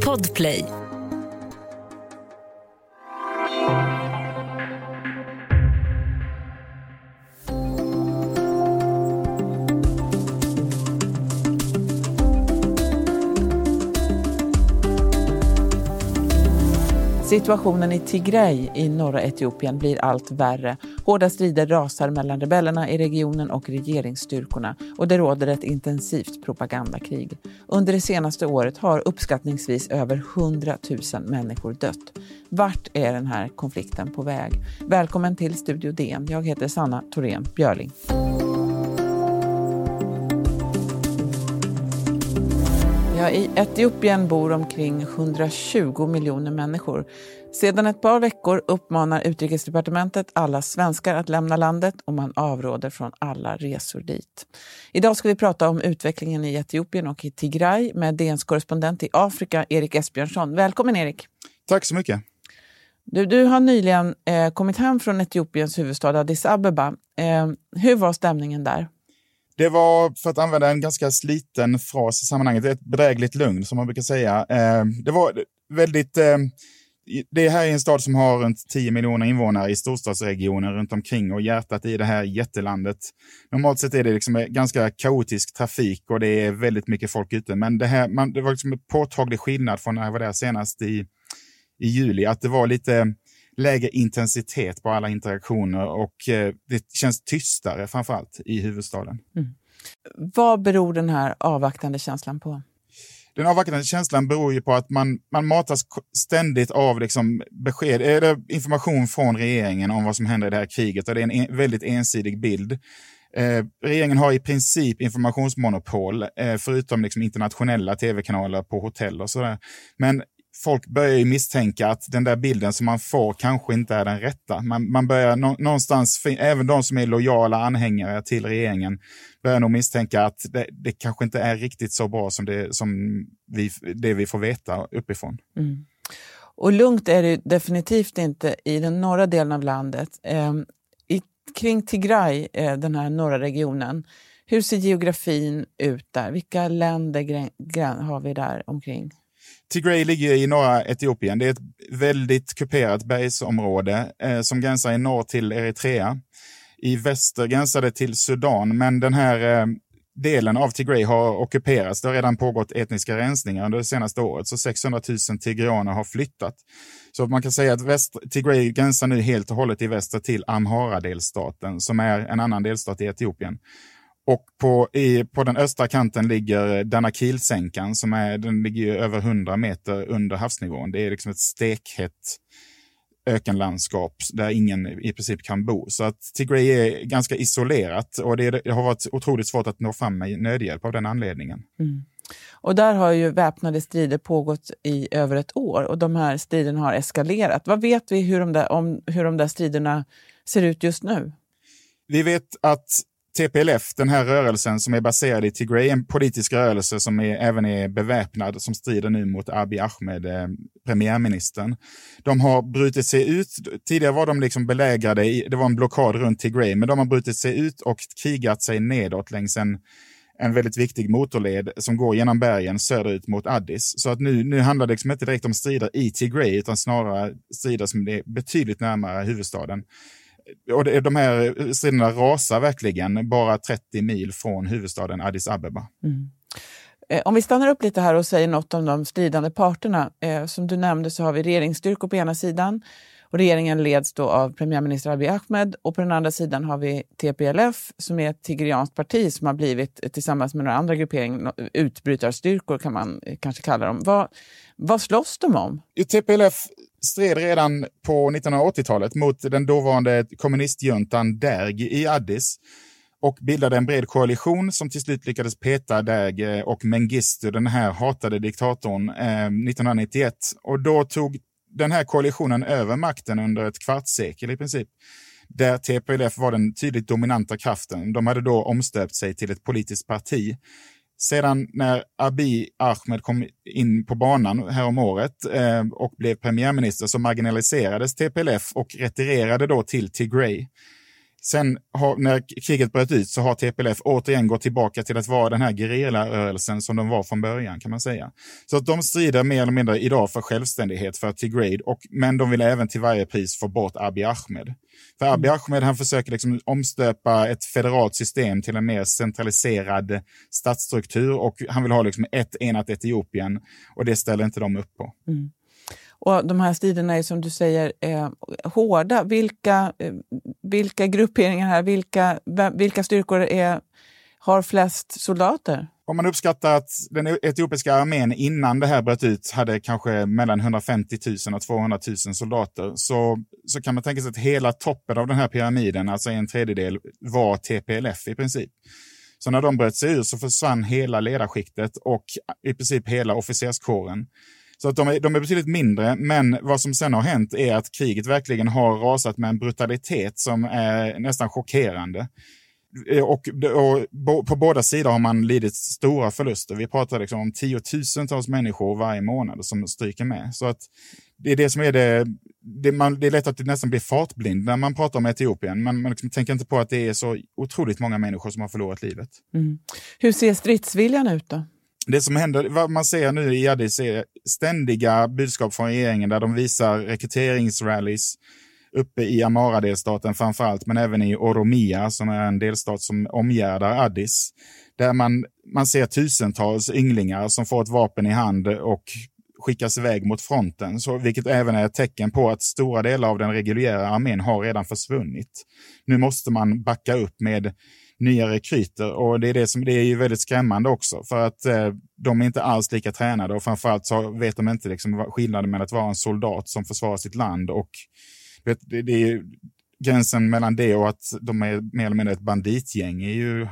Podplay. Situationen i Tigray i norra Etiopien blir allt värre. Hårda strider rasar mellan rebellerna i regionen och regeringsstyrkorna och det råder ett intensivt propagandakrig. Under det senaste året har uppskattningsvis över 100 000 människor dött. Vart är den här konflikten på väg? Välkommen till Studio DN. Jag heter Sanna Thorén Björling. Ja, I Etiopien bor omkring 120 miljoner människor. Sedan ett par veckor uppmanar Utrikesdepartementet alla svenskar att lämna landet och man avråder från alla resor dit. Idag ska vi prata om utvecklingen i Etiopien och i Tigray med DNs korrespondent i Afrika, Erik Esbjörnsson. Välkommen Erik! Tack så mycket! Du, du har nyligen eh, kommit hem från Etiopiens huvudstad Addis Abeba. Eh, hur var stämningen där? Det var, för att använda en ganska sliten fras i sammanhanget, ett bedrägligt lugn som man brukar säga. Eh, det var väldigt... Eh, det här är en stad som har runt 10 miljoner invånare i storstadsregionen runt omkring och hjärtat i det här jättelandet. Normalt sett är det liksom ganska kaotisk trafik och det är väldigt mycket folk ute. Men det, här, man, det var liksom en påtaglig skillnad från när jag var där senast i, i juli. Att det var lite lägre intensitet på alla interaktioner och eh, det känns tystare framförallt i huvudstaden. Mm. Vad beror den här avvaktande känslan på? Den avvaktande känslan beror ju på att man, man matas ständigt av liksom besked, eller information från regeringen om vad som händer i det här kriget och det är en, en väldigt ensidig bild. Eh, regeringen har i princip informationsmonopol, eh, förutom liksom internationella tv-kanaler på hotell och sådär. Men folk börjar ju misstänka att den där bilden som man får kanske inte är den rätta. Man, man börjar nå, någonstans, även de som är lojala anhängare till regeringen, börjar nog misstänka att det, det kanske inte är riktigt så bra som det, som vi, det vi får veta uppifrån. Mm. Och lugnt är det definitivt inte i den norra delen av landet. Eh, i, kring Tigray, eh, den här norra regionen, hur ser geografin ut där? Vilka länder har vi där omkring? Tigray ligger i norra Etiopien. Det är ett väldigt kuperat bergsområde eh, som gränsar i norr till Eritrea. I väster gränsar det till Sudan, men den här eh, delen av Tigray har ockuperats. Det har redan pågått etniska rensningar under det senaste året, så 600 000 tigreaner har flyttat. Så man kan säga att väst, Tigray gränsar nu helt och hållet i väster till Amhara-delstaten, som är en annan delstat i Etiopien. Och på, i, på den östra kanten ligger Danakilsänkan som är, den ligger över 100 meter under havsnivån. Det är liksom ett stekhett ökenlandskap där ingen i princip kan bo. Så att Tigray är ganska isolerat och det, det har varit otroligt svårt att nå fram med nödhjälp av den anledningen. Mm. Och där har ju väpnade strider pågått i över ett år och de här striderna har eskalerat. Vad vet vi hur de där, om hur de där striderna ser ut just nu? Vi vet att TPLF, den här rörelsen som är baserad i Tigray, en politisk rörelse som är, även är beväpnad, som strider nu mot Abiy Ahmed, eh, premiärministern. De har brutit sig ut. Tidigare var de liksom belägrade, i, det var en blockad runt Tigray, men de har brutit sig ut och krigat sig nedåt längs en, en väldigt viktig motorled som går genom bergen söderut mot Addis. Så att nu, nu handlar det liksom inte direkt om strider i Tigray, utan snarare strider som är betydligt närmare huvudstaden och det, de här striderna rasar verkligen bara 30 mil från huvudstaden Addis Abeba. Mm. Eh, om vi stannar upp lite här och säger något om de stridande parterna. Eh, som du nämnde så har vi regeringsstyrkor på ena sidan och regeringen leds då av premiärminister Abiy Ahmed och på den andra sidan har vi TPLF som är ett tigrianskt parti som har blivit tillsammans med några andra grupperingar utbrytarstyrkor kan man kanske kalla dem. Vad, vad slåss de om? TPLF stred redan på 1980-talet mot den dåvarande kommunistjuntan Derg i Addis och bildade en bred koalition som till slut lyckades peta Derg eh, och Mengistu, den här hatade diktatorn, eh, 1991. Och då tog den här koalitionen över makten under ett kvartssekel i princip där TPLF var den tydligt dominanta kraften. De hade då omstöpt sig till ett politiskt parti sedan när Abiy Ahmed kom in på banan häromåret eh, och blev premiärminister så marginaliserades TPLF och retirerade då till Tigray. Sen har, när kriget bröt ut så har TPLF återigen gått tillbaka till att vara den här gerillarörelsen som de var från början kan man säga. Så att de strider mer eller mindre idag för självständighet för Tigray, och, men de vill även till varje pris få bort Abiy Ahmed. För Abiy mm. Ahmed han försöker liksom omstöpa ett federalt system till en mer centraliserad statsstruktur och han vill ha liksom ett enat Etiopien och det ställer inte de upp på. Mm. Och de här striderna är som du säger eh, hårda. Vilka, eh, vilka grupperingar här, vilka, vilka styrkor är, har flest soldater? Om man uppskattar att den etiopiska armén innan det här bröt ut hade kanske mellan 150 000 och 200 000 soldater så, så kan man tänka sig att hela toppen av den här pyramiden, alltså en tredjedel, var TPLF i princip. Så när de bröt sig ur så försvann hela ledarskiktet och i princip hela officerskåren. Så att de är, de är betydligt mindre, men vad som sen har hänt är att kriget verkligen har rasat med en brutalitet som är nästan chockerande. Eh, och, och, på båda sidor har man lidit stora förluster. Vi pratar liksom om tiotusentals människor varje månad som stryker med. Så att det är det som är det, det, man, det är lätt att det nästan blir fartblind när man pratar om Etiopien. Man, man liksom tänker inte på att det är så otroligt många människor som har förlorat livet. Mm. Hur ser stridsviljan ut då? Det som händer, vad man ser nu i Addis är ständiga budskap från regeringen där de visar rekryteringsrallys uppe i Amara-delstaten framför allt, men även i Oromia som är en delstat som omgärdar Addis. Där man, man ser tusentals ynglingar som får ett vapen i hand och skickas iväg mot fronten, så, vilket även är ett tecken på att stora delar av den reguljära armén har redan försvunnit. Nu måste man backa upp med nya rekryter och det är det som det är ju väldigt skrämmande också för att eh, de är inte alls lika tränade och framförallt så vet de inte liksom skillnaden mellan att vara en soldat som försvarar sitt land och det, det är gränsen mellan det och att de är mer eller mindre ett banditgäng är ju,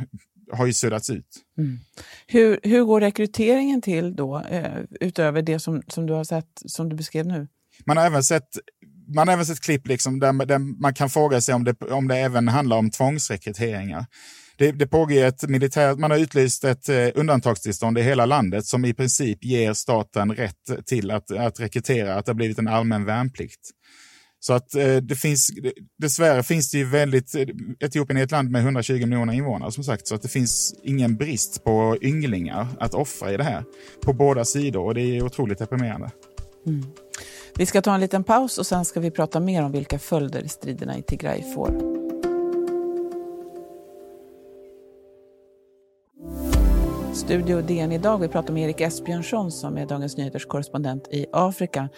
har ju suddats ut. Mm. Hur, hur går rekryteringen till då, eh, utöver det som, som du har sett, som du beskrev nu? Man har även sett man har även sett klipp liksom där, där, man kan fråga sig om det, om det även handlar om tvångsrekryteringar. Det, det pågår ett militärt, man har utlyst ett eh, undantagstillstånd i hela landet som i princip ger staten rätt till att, att rekrytera, att det har blivit en allmän värnplikt. Så att eh, det finns, dessvärre finns det ju väldigt, eh, Etiopien är ett land med 120 miljoner invånare som sagt, så att det finns ingen brist på ynglingar att offra i det här. På båda sidor och det är otroligt deprimerande. Mm. Vi ska ta en liten paus och sen ska vi prata mer om vilka följder striderna i Tigray får. Studio DN idag. Vi pratar med Erik Esbjörnsson som är Dagens Nyheters korrespondent i Afrika.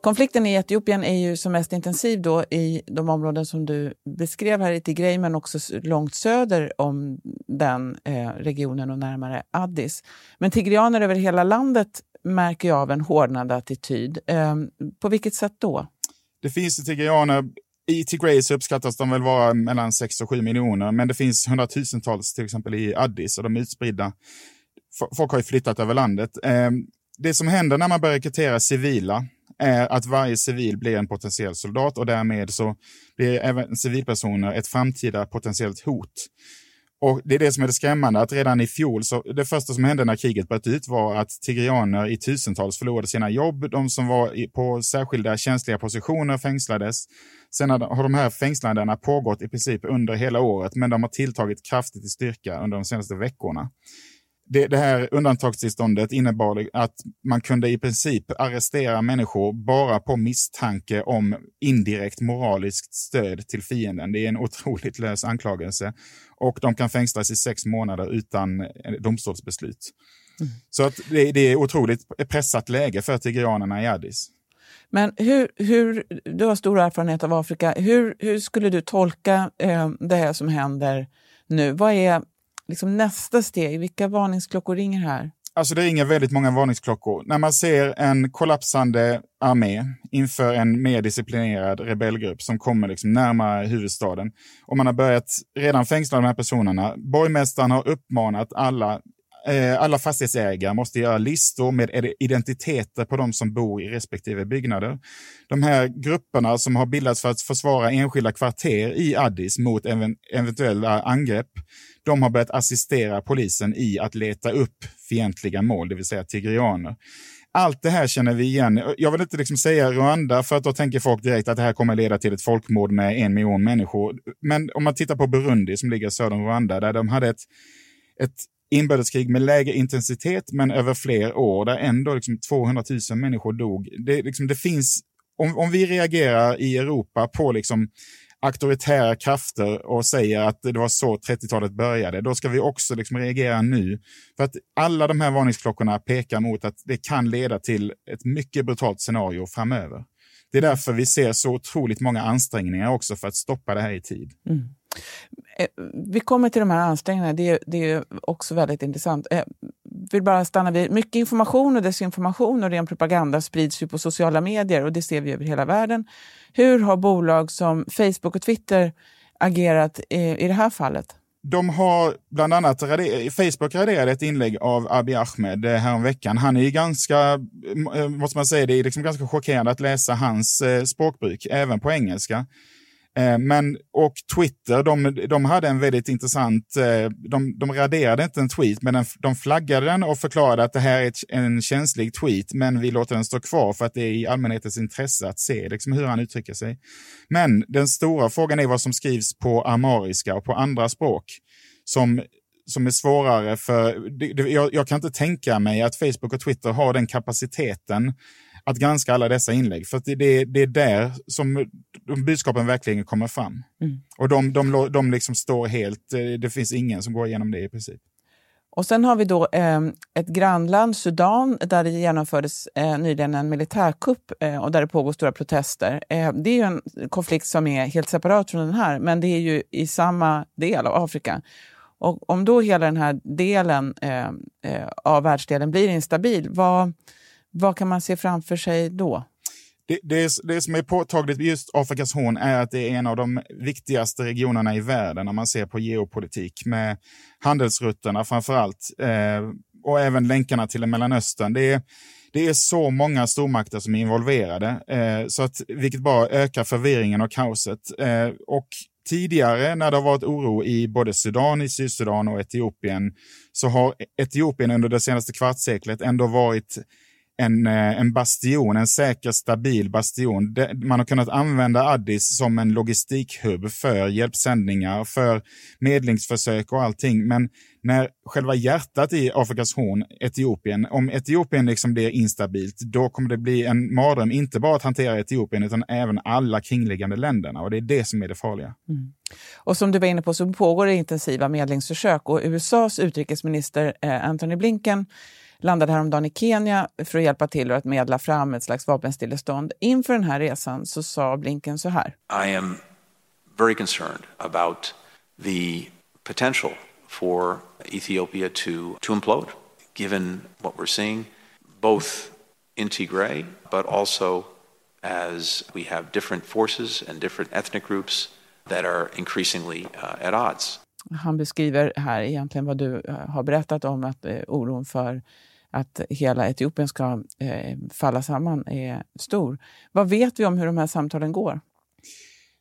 Konflikten i Etiopien är ju som mest intensiv då i de områden som du beskrev här i Tigray men också långt söder om den eh, regionen och närmare Addis. Men tigreaner över hela landet märker jag av en hårdnande attityd. Ehm, på vilket sätt då? Det finns tigrianer i Tigray så uppskattas de väl vara mellan 6 och 7 miljoner, men det finns hundratusentals till exempel i Addis och de är utspridda. Folk har ju flyttat över landet. Ehm, det som händer när man börjar rekrytera civila är att varje civil blir en potentiell soldat och därmed så blir även civilpersoner ett framtida potentiellt hot. Och Det är det som är det skrämmande, att redan i fjol, så det första som hände när kriget bröt ut var att tigrianer i tusentals förlorade sina jobb. De som var på särskilda känsliga positioner fängslades. Sen har de här fängslandena pågått i princip under hela året, men de har tilltagit kraftigt i styrka under de senaste veckorna det, det, här undantagstillståndet innebar att man kunde i princip arrestera människor bara på misstanke om indirekt moraliskt stöd till fienden. Det är en otroligt lös anklagelse och de kan fängslas i sex månader utan domstolsbeslut. Mm. Så att det, det är otroligt pressat läge för tigrianerna i Addis. Men hur, hur, du har stor erfarenhet av Afrika. Hur, hur skulle du tolka eh, det här som händer nu? Vad är liksom nästa steg? Vilka varningsklockor ringer här? Alltså det ringer väldigt många varningsklockor. När man ser en kollapsande armé inför en mer disciplinerad rebellgrupp som kommer liksom närmare huvudstaden och man har börjat redan fängsla de här personerna. Borgmästaren har uppmanat alla eh, alla fastighetsägare måste göra listor med identiteter på de som bor i respektive byggnader. De här grupperna som har bildats för att försvara enskilda kvarter i Addis mot eventuella angrepp, de har börjat assistera polisen i att leta upp fientliga mål, det vill säga tigrianer. Allt det här känner vi igen. Jag vill inte liksom säga Rwanda för att då tänker folk direkt att det här kommer leda till ett folkmord med en miljon människor. Men om man tittar på Burundi som ligger söder om Rwanda där de hade ett, ett inbördeskrig med lägre intensitet men över fler år där ändå liksom 200 000 människor dog. Det, liksom, det finns, om, om vi reagerar i Europa på liksom auktoritära krafter och säger att det var så 30-talet började, då ska vi också liksom reagera nu. För att alla de här varningsklockorna pekar mot att det kan leda till ett mycket brutalt scenario framöver. Det är därför vi ser så otroligt många ansträngningar också för att stoppa det här i tid. Mm. Eh, vi kommer till de här ansträngningarna, det är, det är också väldigt intressant. Vill bara stanna vid, mycket information och desinformation och ren propaganda sprids ju på sociala medier och det ser vi över hela världen. Hur har bolag som Facebook och Twitter agerat i, i det här fallet? De har bland annat, Facebook raderade ett inlägg av Abiy Ahmed eh, häromveckan. Han är ju ganska, eh, måste man säga, det är liksom ganska chockerande att läsa hans eh, språkbruk, även på engelska. Eh, men, och Twitter, de, de hade en väldigt intressant, eh, de, de raderade inte en tweet, men de flaggade den och förklarade att det här är en känslig tweet, men vi låter den stå kvar för att det är i allmänhetens intresse att se liksom, hur han uttrycker sig. Men den stora frågan är vad som skrivs på amariska och på andra språk som som är svårare för... Det, det, jag, jag, kan inte tänka mig att Facebook och Twitter har den kapaciteten att granska alla dessa inlägg. För det, det, det är där som budskapen verkligen kommer fram. Mm. Och de, de, de liksom står helt, eh, det finns ingen som går igenom det i princip. Och sen har vi då eh, ett grannland, Sudan, där det genomfördes eh, nyligen en militärkupp eh, och där det pågår stora protester. Eh, det är ju en konflikt som är helt separat från den här, men det är ju i samma del av Afrika. Och om då hela den här delen eh, eh, av världsdelen blir instabil, vad, vad kan man se framför sig då? Det, det, det, som är påtagligt med just Afrikas horn är att det är en av de viktigaste regionerna i världen om man ser på geopolitik med handelsrutterna framför allt eh, och även länkarna till Mellanöstern. Det är, det är så många stormakter som är involverade, eh, så att, vilket bara ökar förvirringen och kaoset. Eh, och tidigare när det har varit oro i både Sudan, i Sydsudan och Etiopien, så har Etiopien under det senaste kvartsseklet ändå varit en, eh, en bastion, en säker, stabil bastion. Man har kunnat använda Addis som en logistikhubb för hjälpsändningar, för medlingsförsök och allting. Men när själva hjärtat i Afrikas horn, Etiopien, om Etiopien liksom blir instabilt, då kommer det bli en mardröm, inte bara att hantera Etiopien, utan även alla kringliggande länderna. Och det är det som är det farliga. Mm. Och som du var inne på så pågår det intensiva medlingsförsök och USAs utrikesminister eh, Antony Blinken landade häromdagen i Kenya för att hjälpa till och att medla fram ett slags vapenstillestånd. Inför den här resan så sa Blinken så här. I am very concerned about the potential for Ethiopia to, to implode, given what we're seeing, both in Tigray, but also as we have different forces and different ethnic groups that are increasingly uh, at odds. Han beskriver här egentligen vad du eh, har berättat om, att eh, oron för att hela Etiopien ska eh, falla samman är stor. Vad vet vi om hur de här samtalen går?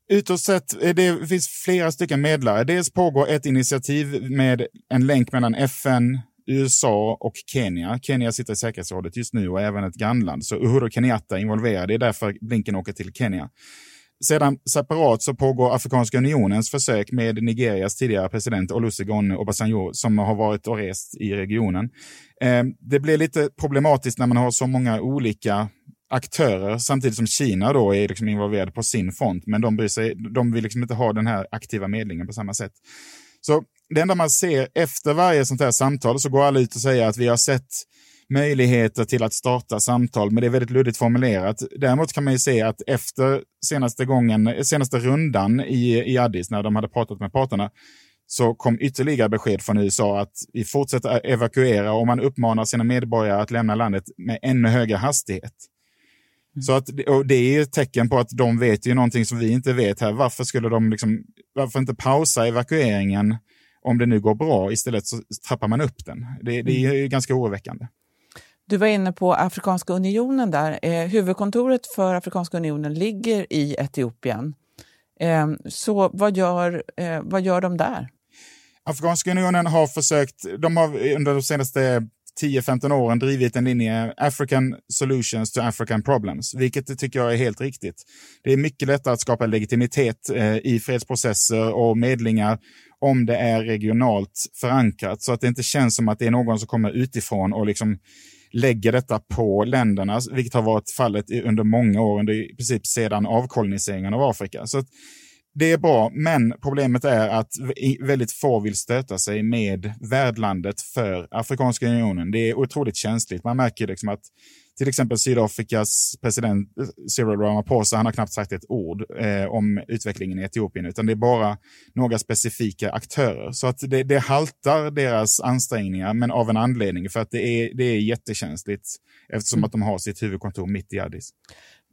Utåt sett, eh, det finns flera stycken medlare. Dels pågår ett initiativ med en länk mellan FN, USA och Kenya. Kenya sitter i säkerhetsrådet just nu och även ett grannland. Så Uhuru Kenyatta är involverad. Det är därför Blinken åker till Kenya. Sedan separat så pågår Afrikanska unionens försök med Nigerias tidigare president Olusegun Obasanjo som har varit och rest i regionen. Eh, det blir lite problematiskt när man har så många olika aktörer samtidigt som Kina då är liksom involverade på sin front, men de, bryr sig, de vill liksom inte ha den här aktiva medlingen på samma sätt. Så det enda man ser efter varje sånt här samtal så går alla ut och säger att vi har sett möjligheter till att starta samtal, men det är väldigt luddigt formulerat. Däremot kan man ju se att efter senaste gången, senaste rundan i, i Addis, när de hade pratat med parterna, så kom ytterligare besked från USA att vi fortsätter evakuera och man uppmanar sina medborgare att lämna landet med ännu högre hastighet. Mm. Så att, och det är ett tecken på att de vet ju någonting som vi inte vet här. Varför skulle de liksom, varför inte pausa evakueringen om det nu går bra. Istället så trappar man upp den. Det, det är ju ganska oroväckande. Du var inne på Afrikanska unionen där. Eh, huvudkontoret för Afrikanska unionen ligger i Etiopien. Eh, så vad gör, eh, vad gör de där? Afrikanska unionen har försökt, de har under de senaste 10-15 åren drivit en linje African solutions to African problems, vilket tycker jag är helt riktigt. Det är mycket lättare att skapa legitimitet eh, i fredsprocesser och medlingar om det är regionalt förankrat så att det inte känns som att det är någon som kommer utifrån och liksom lägger detta på länderna, vilket har varit fallet under många år, under i princip sedan avkoloniseringen av Afrika. Så det är bra, men problemet är att väldigt få vill stöta sig med värdlandet för Afrikanska unionen. Det är otroligt känsligt. Man märker liksom att till exempel Sydafrikas president Cyril Ramaphosa, han har knappt sagt ett ord eh, om utvecklingen i Etiopien, utan det är bara några specifika aktörer. Så att det, det haltar deras ansträngningar, men av en anledning, för att det är, det är jättekänsligt eftersom mm. att de har sitt huvudkontor mitt i Addis.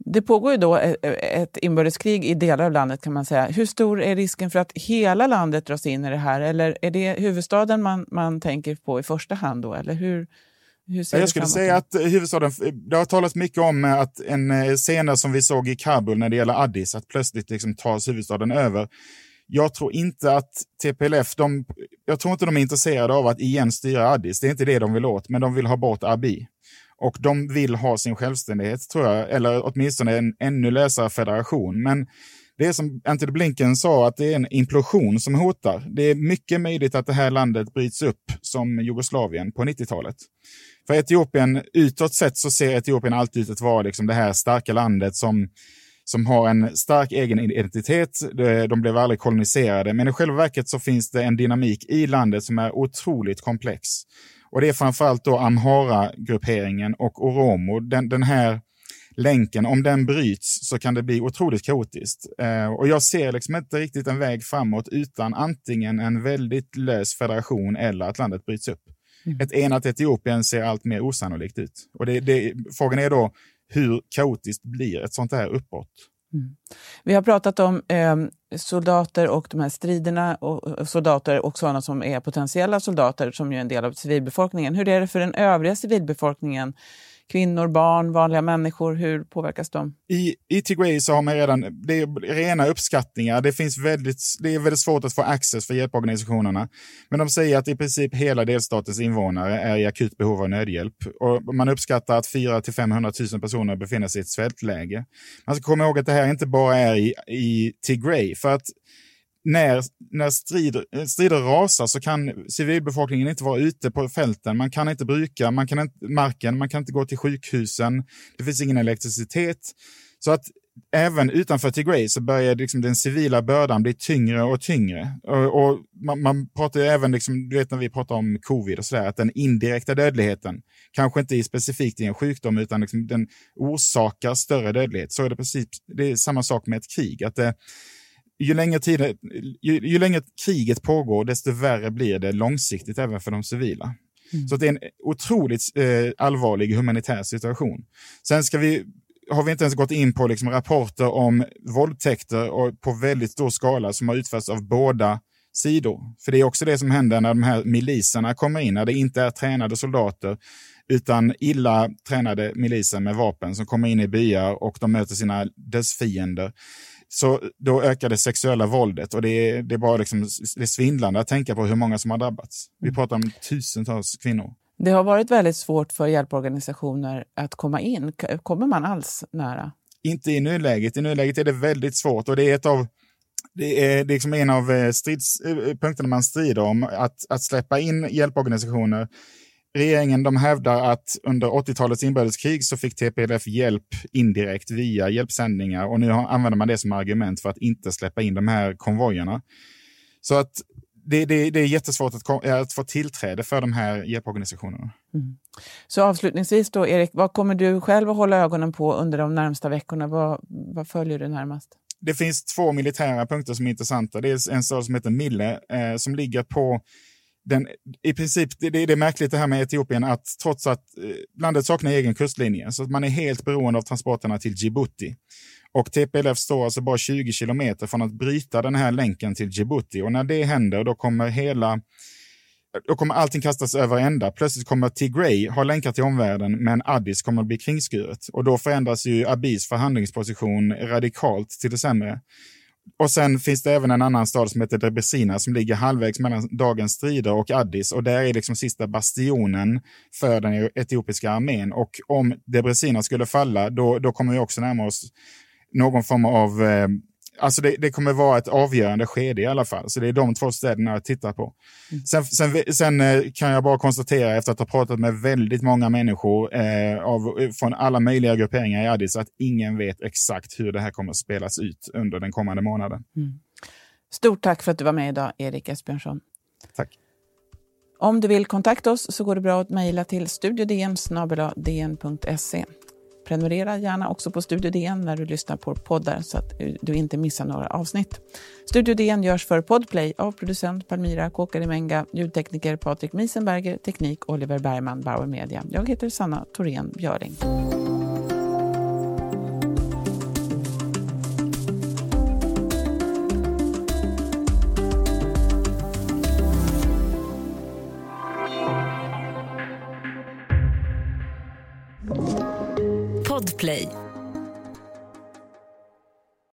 Det pågår ju då ett inbördeskrig i delar av landet kan man säga. Hur stor är risken för att hela landet dras in i det här? Eller är det huvudstaden man, man tänker på i första hand då? Eller hur, jag skulle säga att huvudstaden, det har talats mycket om att en eh, scen som vi såg i Kabul när det gäller Addis, att plötsligt liksom tas huvudstaden över. Jag tror inte att TPLF, de, jag tror inte de är intresserade av att igen styra Addis. Det är inte det de vill åt, men de vill ha bort Abiy. Och de vill ha sin självständighet, tror jag, eller åtminstone en ännu lösare federation. Men det är som Anthony Blinken sa, att det är en implosion som hotar. Det är mycket möjligt att det här landet bryts upp som Jugoslavien på 90-talet. För Etiopien, utåt sett så ser Etiopien alltid ut att vara liksom det här starka landet som, som har en stark egen identitet. De blev aldrig koloniserade, men i själva verket så finns det en dynamik i landet som är otroligt komplex. Och det är framförallt då Amhara-grupperingen och Oromo, den, den här länken, om den bryts så kan det bli otroligt kaotiskt. Eh, och jag ser liksom inte riktigt en väg framåt utan antingen en väldigt lös federation eller att landet bryts upp. Mm. Ett enat Etiopien ser allt mer osannolikt ut. Och det, det, frågan är då hur kaotiskt blir ett sånt här uppbrott? Mm. Vi har pratat om eh, soldater och de här striderna, och soldater och sådana som är potentiella soldater som ju är en del av civilbefolkningen. Hur är det för den övriga civilbefolkningen? Kvinnor, barn, vanliga människor? Hur påverkas de? I, i Tigray så har man redan, det är rena uppskattningar. Det, finns väldigt, det är väldigt svårt att få access för hjälporganisationerna. Men de säger att i princip hela delstatens invånare är i akut behov av nödhjälp. Och man uppskattar att 400 till 500 000 personer befinner sig i ett svältläge. Man ska komma ihåg att det här inte bara är i, i Tigray. För att när, när strider, strider rasar så kan civilbefolkningen inte vara ute på fälten. Man kan inte bruka man kan inte, marken, man kan inte gå till sjukhusen. Det finns ingen elektricitet. Så att även utanför Tigray så börjar liksom den civila bördan bli tyngre och tyngre. Och, och man, man, pratar ju även, liksom, du vet när vi pratar om covid och sådär, att den indirekta dödligheten, kanske inte specifikt i en sjukdom, utan liksom den orsakar större dödlighet. Så är det precis, det är samma sak med ett krig. Att det, ju längre, tid, ju, ju längre kriget pågår, desto värre blir det långsiktigt även för de civila. Mm. Så det är en otroligt eh, allvarlig humanitär situation. Sen ska vi, har vi inte ens gått in på liksom, rapporter om våldtäkter och på väldigt stor skala som har utförts av båda sidor. För det är också det som händer när de här miliserna kommer in, när det inte är tränade soldater utan illa tränade miliser med vapen som kommer in i byar och de möter sina dödsfiender. Så då ökar det sexuella våldet och det är, det är bara liksom, det svindlande att tänka på hur många som har drabbats. Vi mm. pratar om tusentals kvinnor. Det har varit väldigt svårt för hjälporganisationer att komma in. Kommer man alls nära? Inte i nuläget. I nuläget är det väldigt svårt och det är ett av det är, liksom en av eh, stridspunkterna man strider om, att, att släppa in hjälporganisationer Regeringen de hävdar att under 80-talets inbördeskrig så fick TPLF hjälp indirekt via hjälpsändningar och nu använder man det som argument för att inte släppa in de här konvojerna. Så att det, det, det är jättesvårt att, att, få tillträde för de här hjälporganisationerna. Mm. Så avslutningsvis då, Erik, vad kommer du själv att hålla ögonen på under de närmsta veckorna? Vad, vad följer du närmast? Det finns två militära punkter som är intressanta. Det är en stad som heter Mille eh, som ligger på den, I princip, det, det är märkligt det här med Etiopien att trots att eh, landet saknar egen kustlinje så att man är helt beroende av transporterna till Djibouti. Och TPLF står alltså bara 20 kilometer från att bryta den här länken till Djibouti. Och när det händer då kommer hela då kommer allting kastas över ända. Plötsligt kommer Tigray ha länkar till omvärlden, men Addis kommer att bli kringskuret. Och då förändras ju Abis förhandlingsposition radikalt till det sämre. Och sen finns det även en annan stad som heter Debrecina som ligger halvvägs mellan dagens strider och Addis och där är liksom sista bastionen för den etiopiska armén. Och om Debrecina skulle falla, då, då kommer vi också närma oss någon form av eh, Alltså det, det, kommer vara ett avgörande skede i alla fall. Så det är de två städerna jag tittar på. Mm. Sen, sen, sen, eh, kan jag bara konstatera efter att ha pratat med väldigt många människor eh, av, från alla möjliga grupperingar i Addis att ingen vet exakt hur det här kommer att spelas ut under den kommande månaden. Mm. Stort tack för att du var med idag, Erik Esbjörnsson. Tack. Om du vill kontakta oss så går det bra att mejla till studiodn Prenumerera gärna också på Studio DN när du lyssnar på poddar så att du inte missar några avsnitt. Studio DN görs för Podplay av producent Palmira Kåkarimenga, ljudtekniker Patrik Miesenberger, teknik Oliver Bergman, Bauer Media. Jag heter Sanna Thorén Björling.